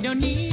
trapo. Y yo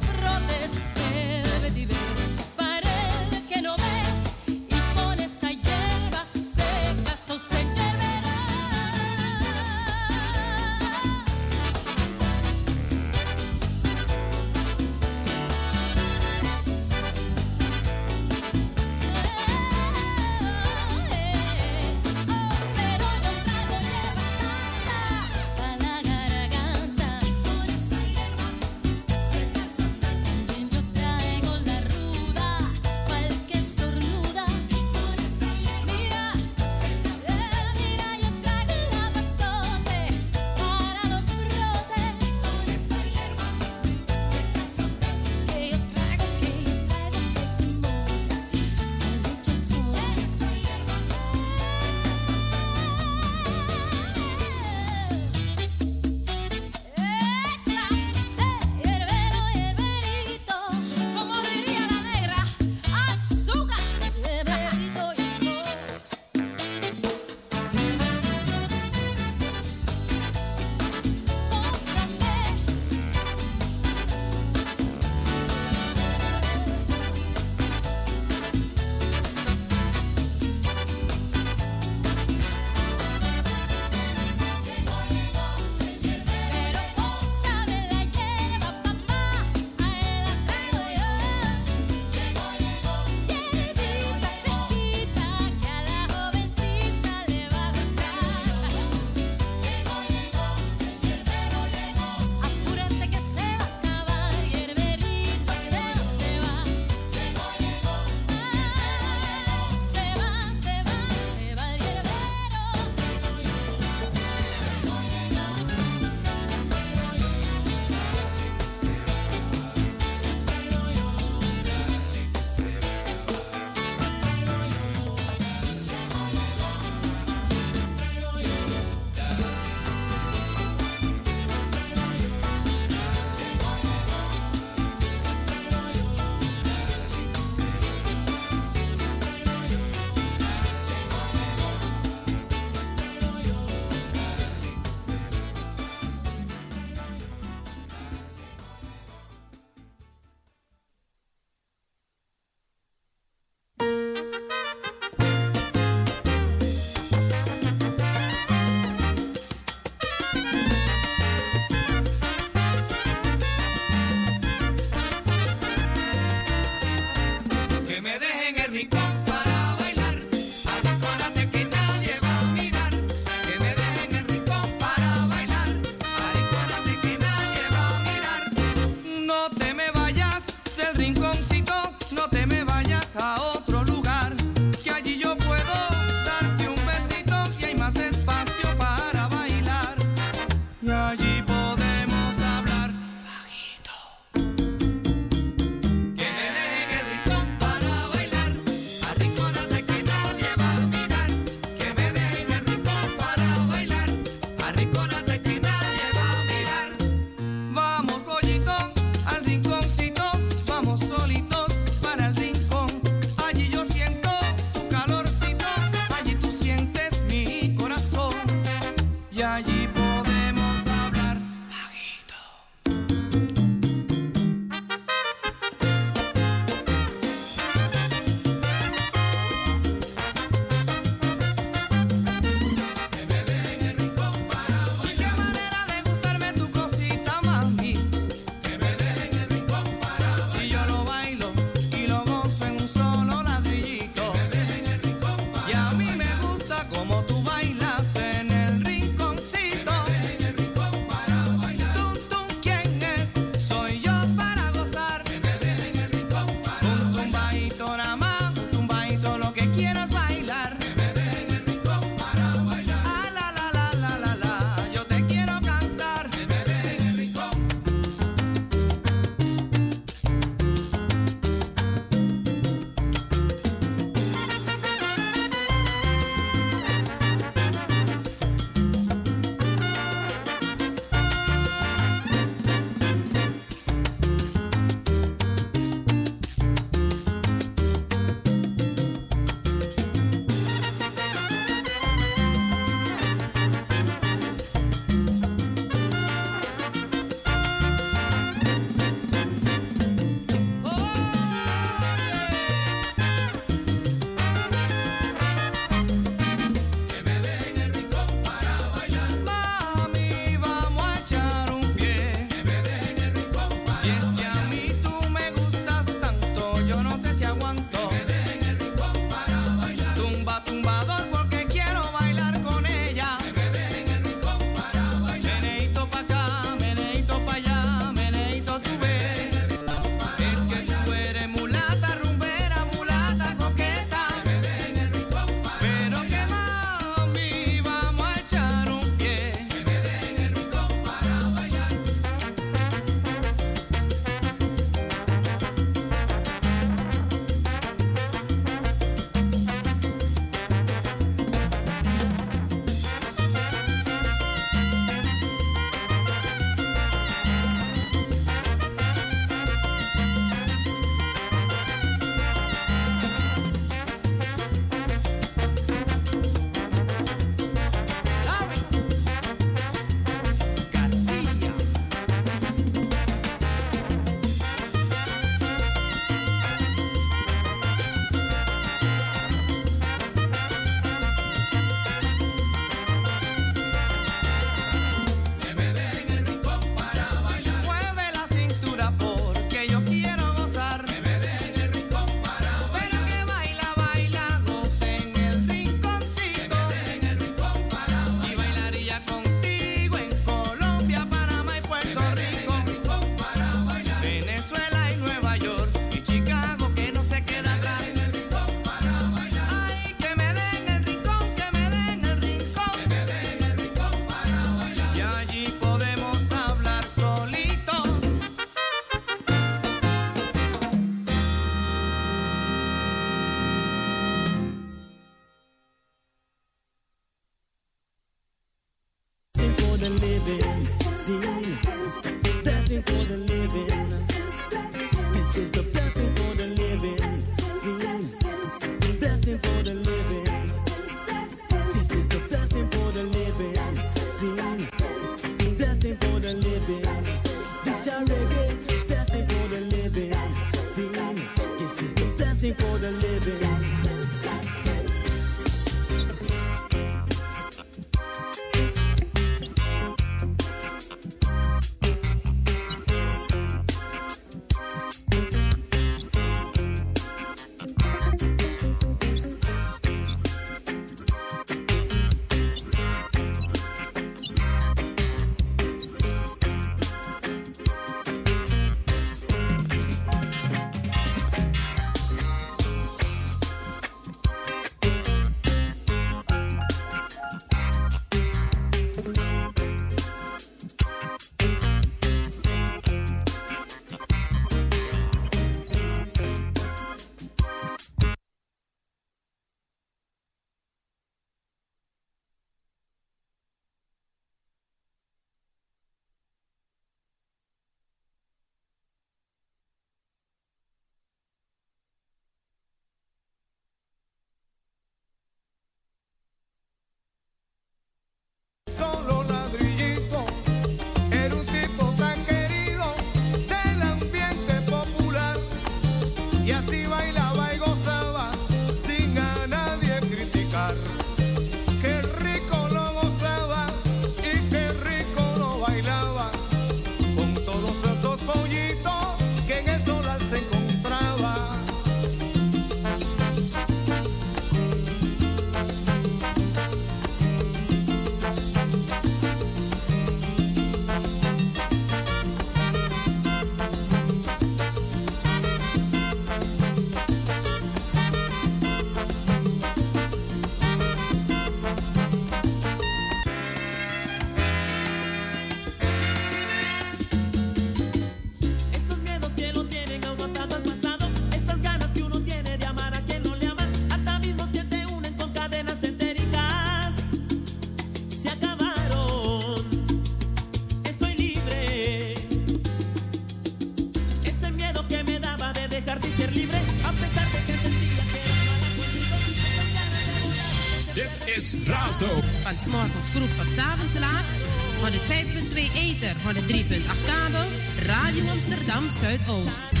Zuidoost.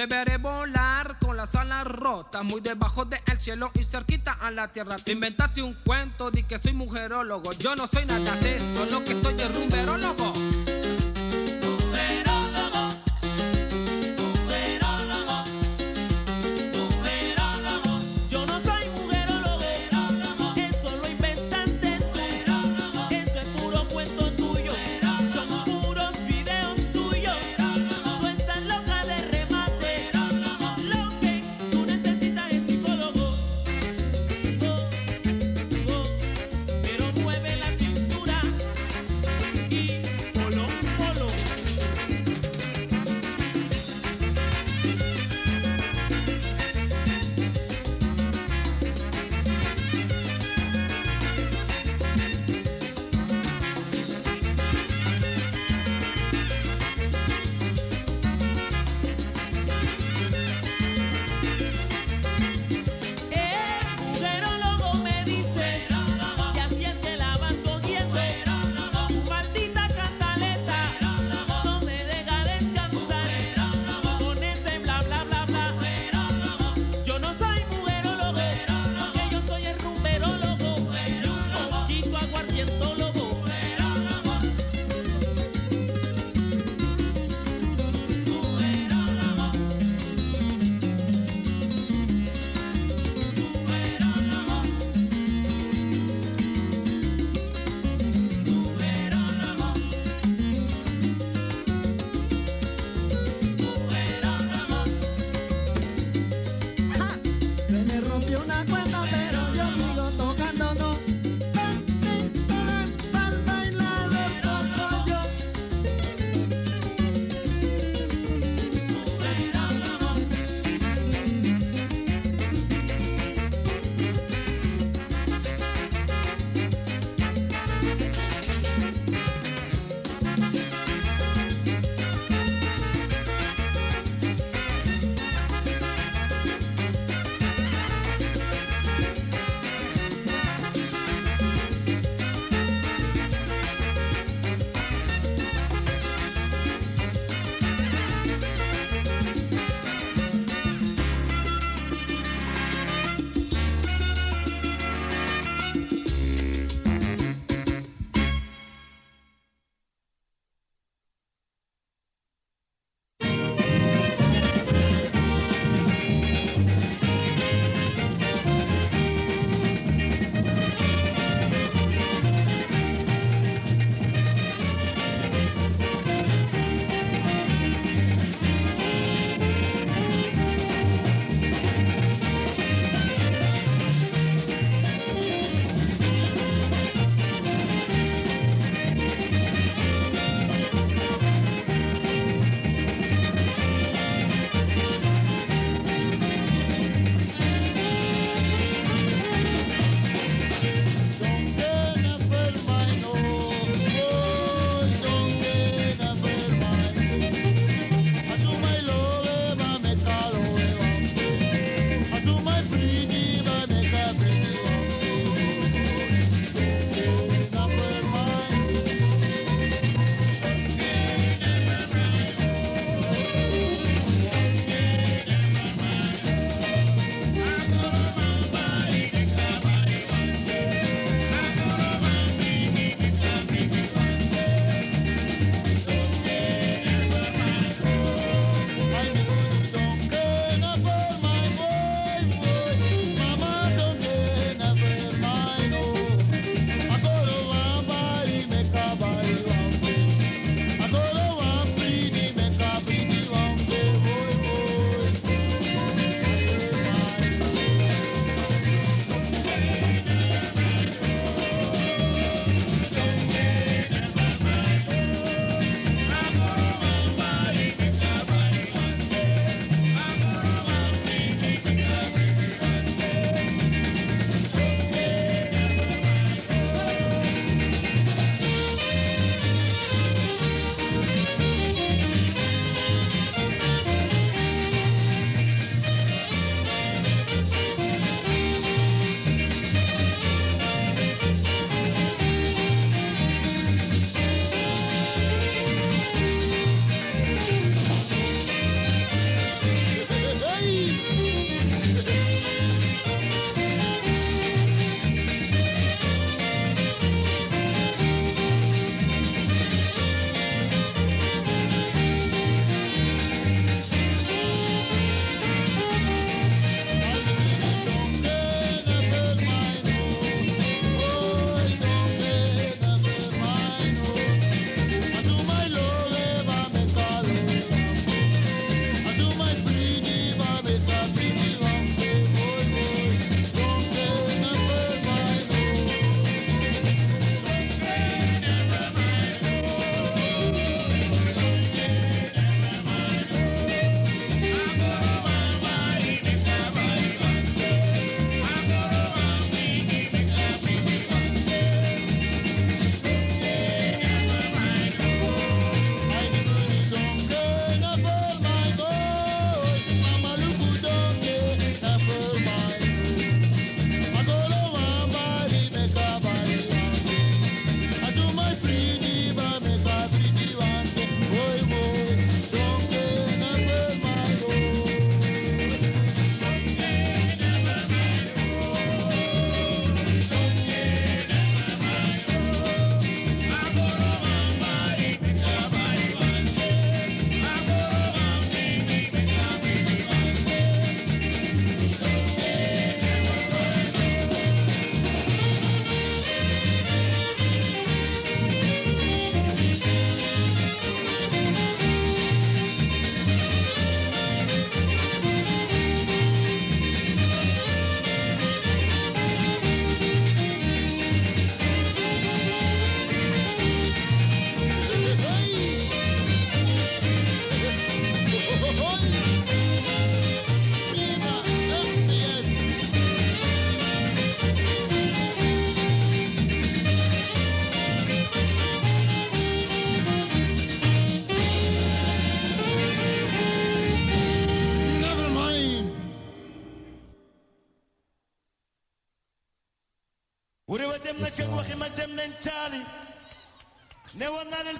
Te veré volar con las alas rotas, muy debajo del cielo y cerquita a la tierra. Te inventaste un cuento, di que soy mujerólogo. Yo no soy nada de solo que soy es rumberólogo.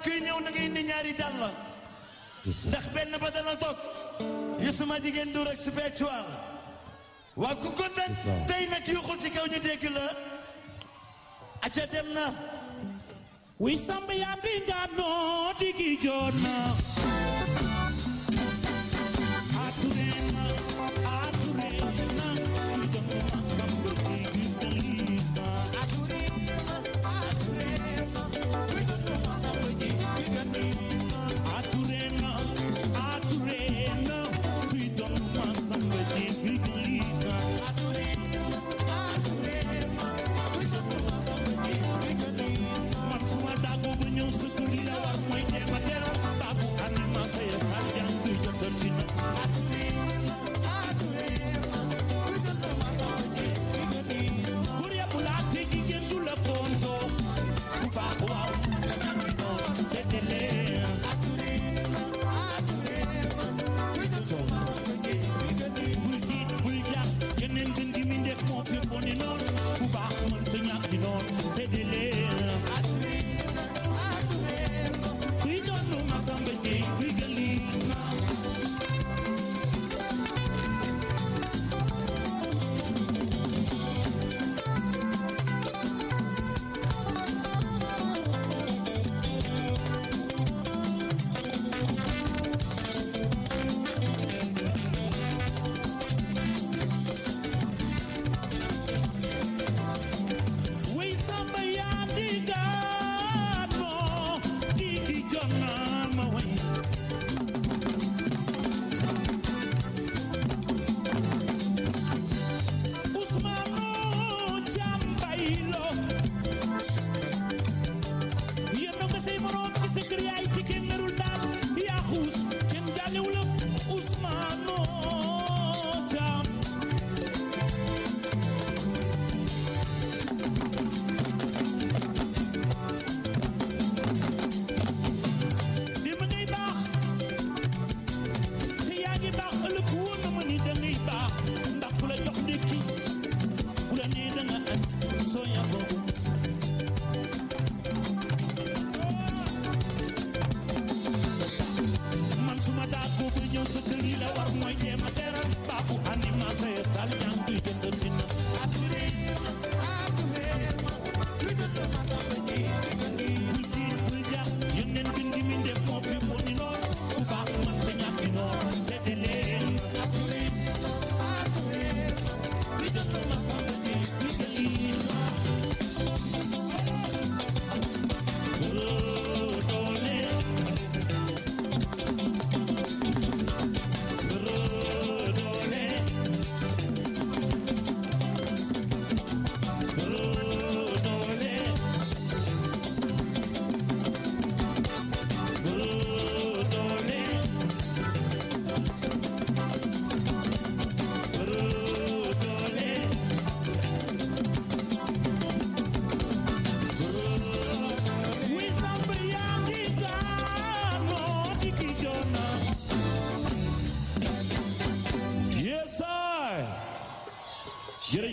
ki ñew na ngay ni ñaari jalla ndax benn ba ya, dana toog yu suma jigéen du rek spiritual. Wa ku ko teg tey nag yuxul ci kaw ñu dégg la acca dem na wuy samb yàndi ngaat noo digi joot na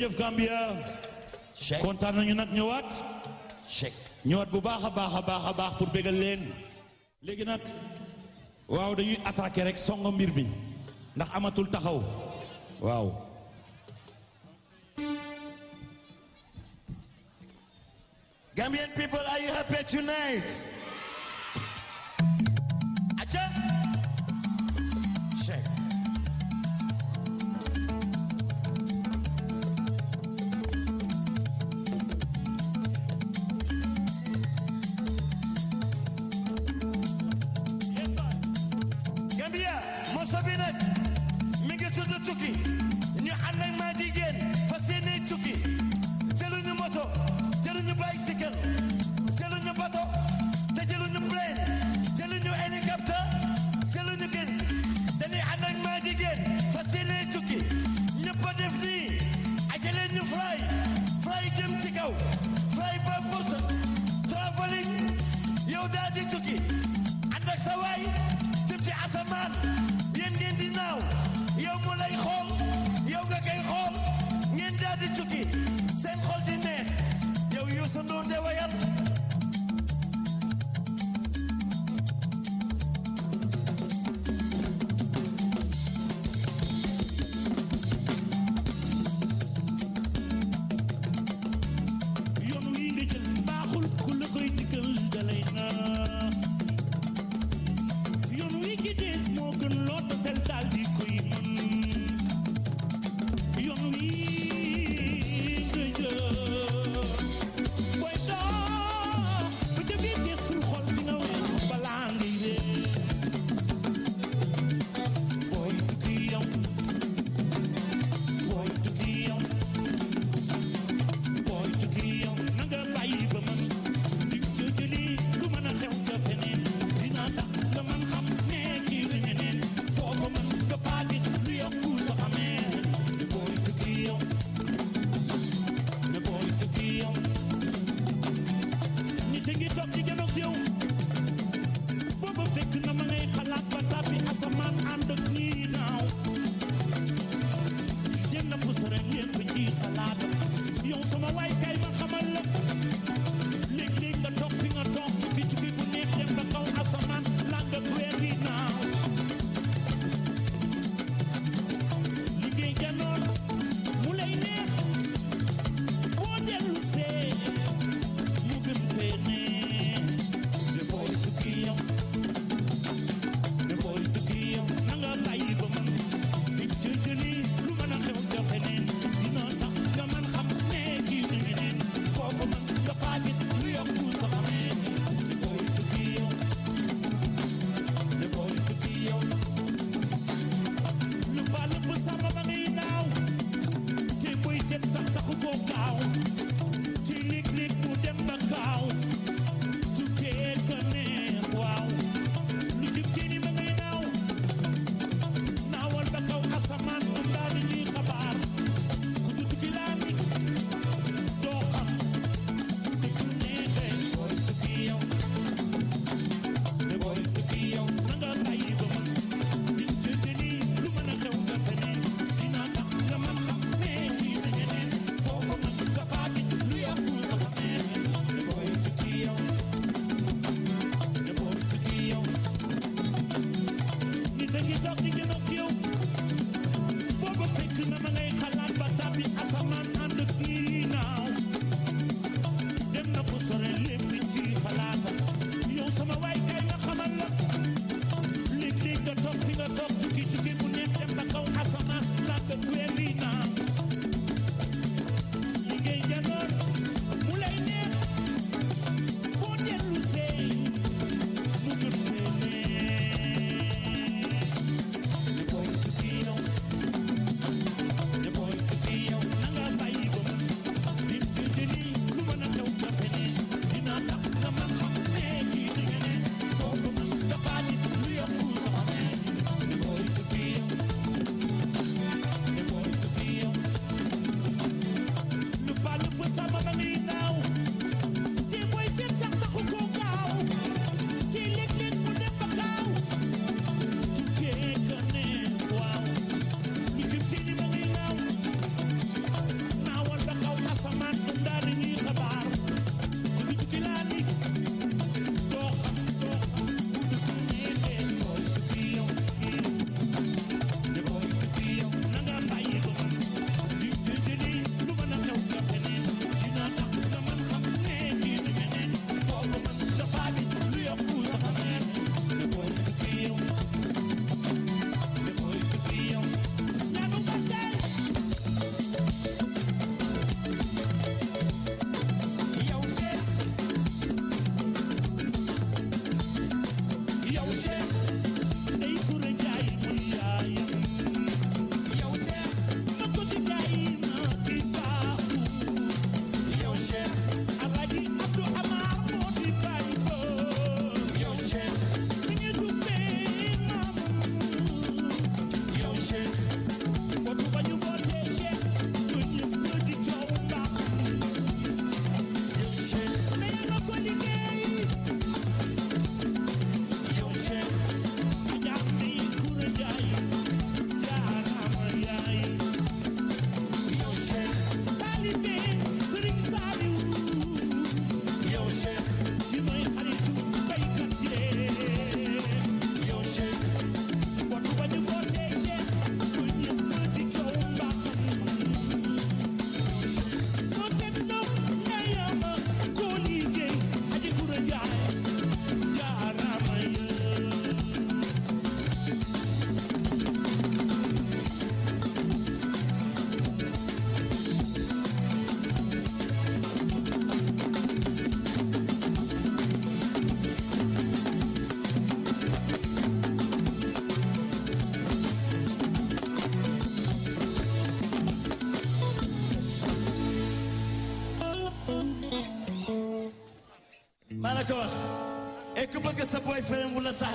jërëjëf Gambia. Kontaan nañu nag ñëwaat. Ñëwaat bu baax a baax a baax a baax pour bégal leen. léegi nag waaw dañuy attaqué rek mbir ndax amatul taxaw waaw. Gambian people, are you happy tonight?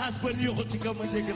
raxas ba ñu yoxu ci kaw ma dégg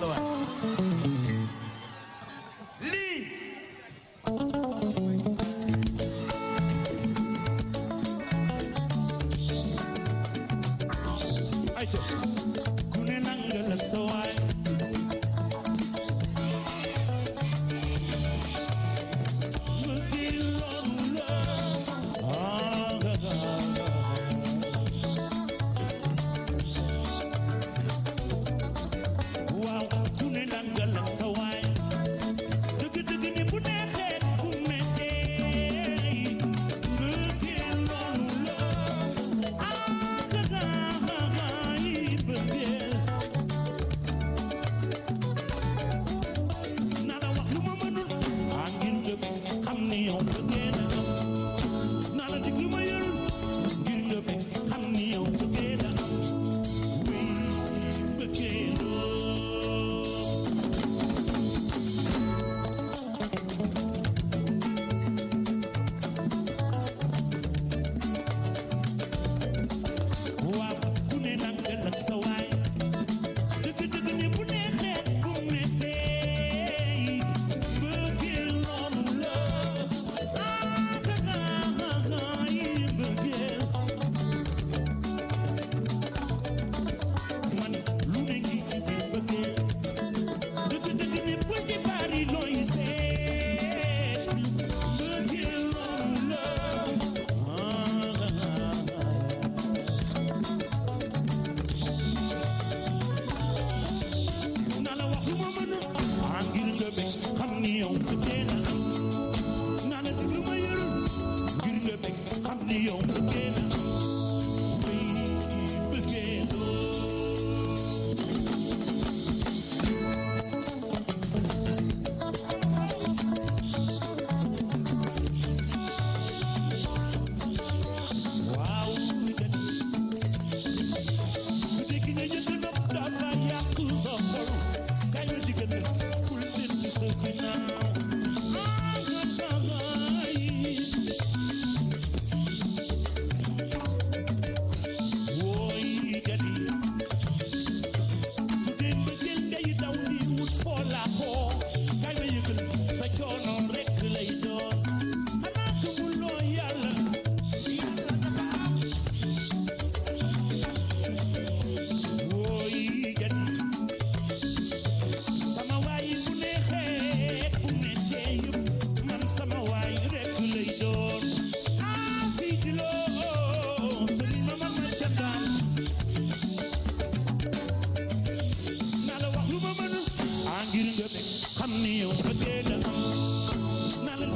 ngir nga bëgg xam ni yow bëggee na am naa la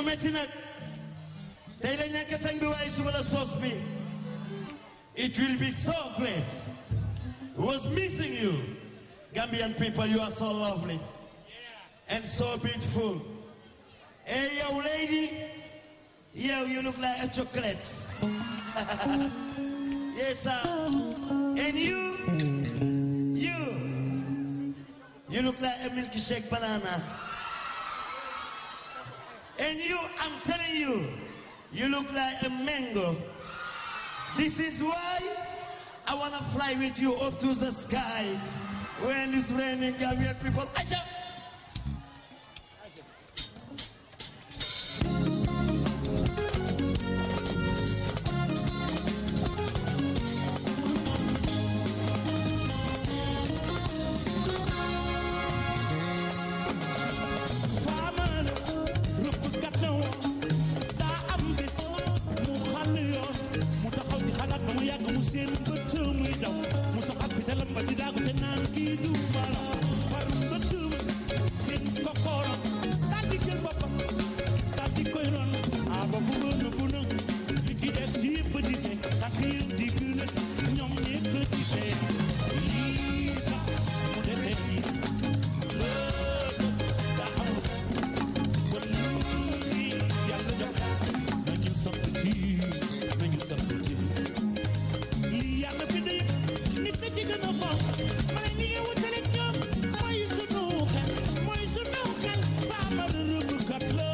መመችነክ ተይለኛ ከተንግ ዋይሱ በለ ሶስት ሚ It will be so great. Was missing you. Gambian people, you are so lovely. And so beautiful. Hey, young lady. Yo, you look like a chocolate. yes, sir. And you, you, you look like a milkshake banana. And you, I'm telling you, you look like a mango. This is why I want to fly with you up to the sky when it's raining, Gambian people. jump close.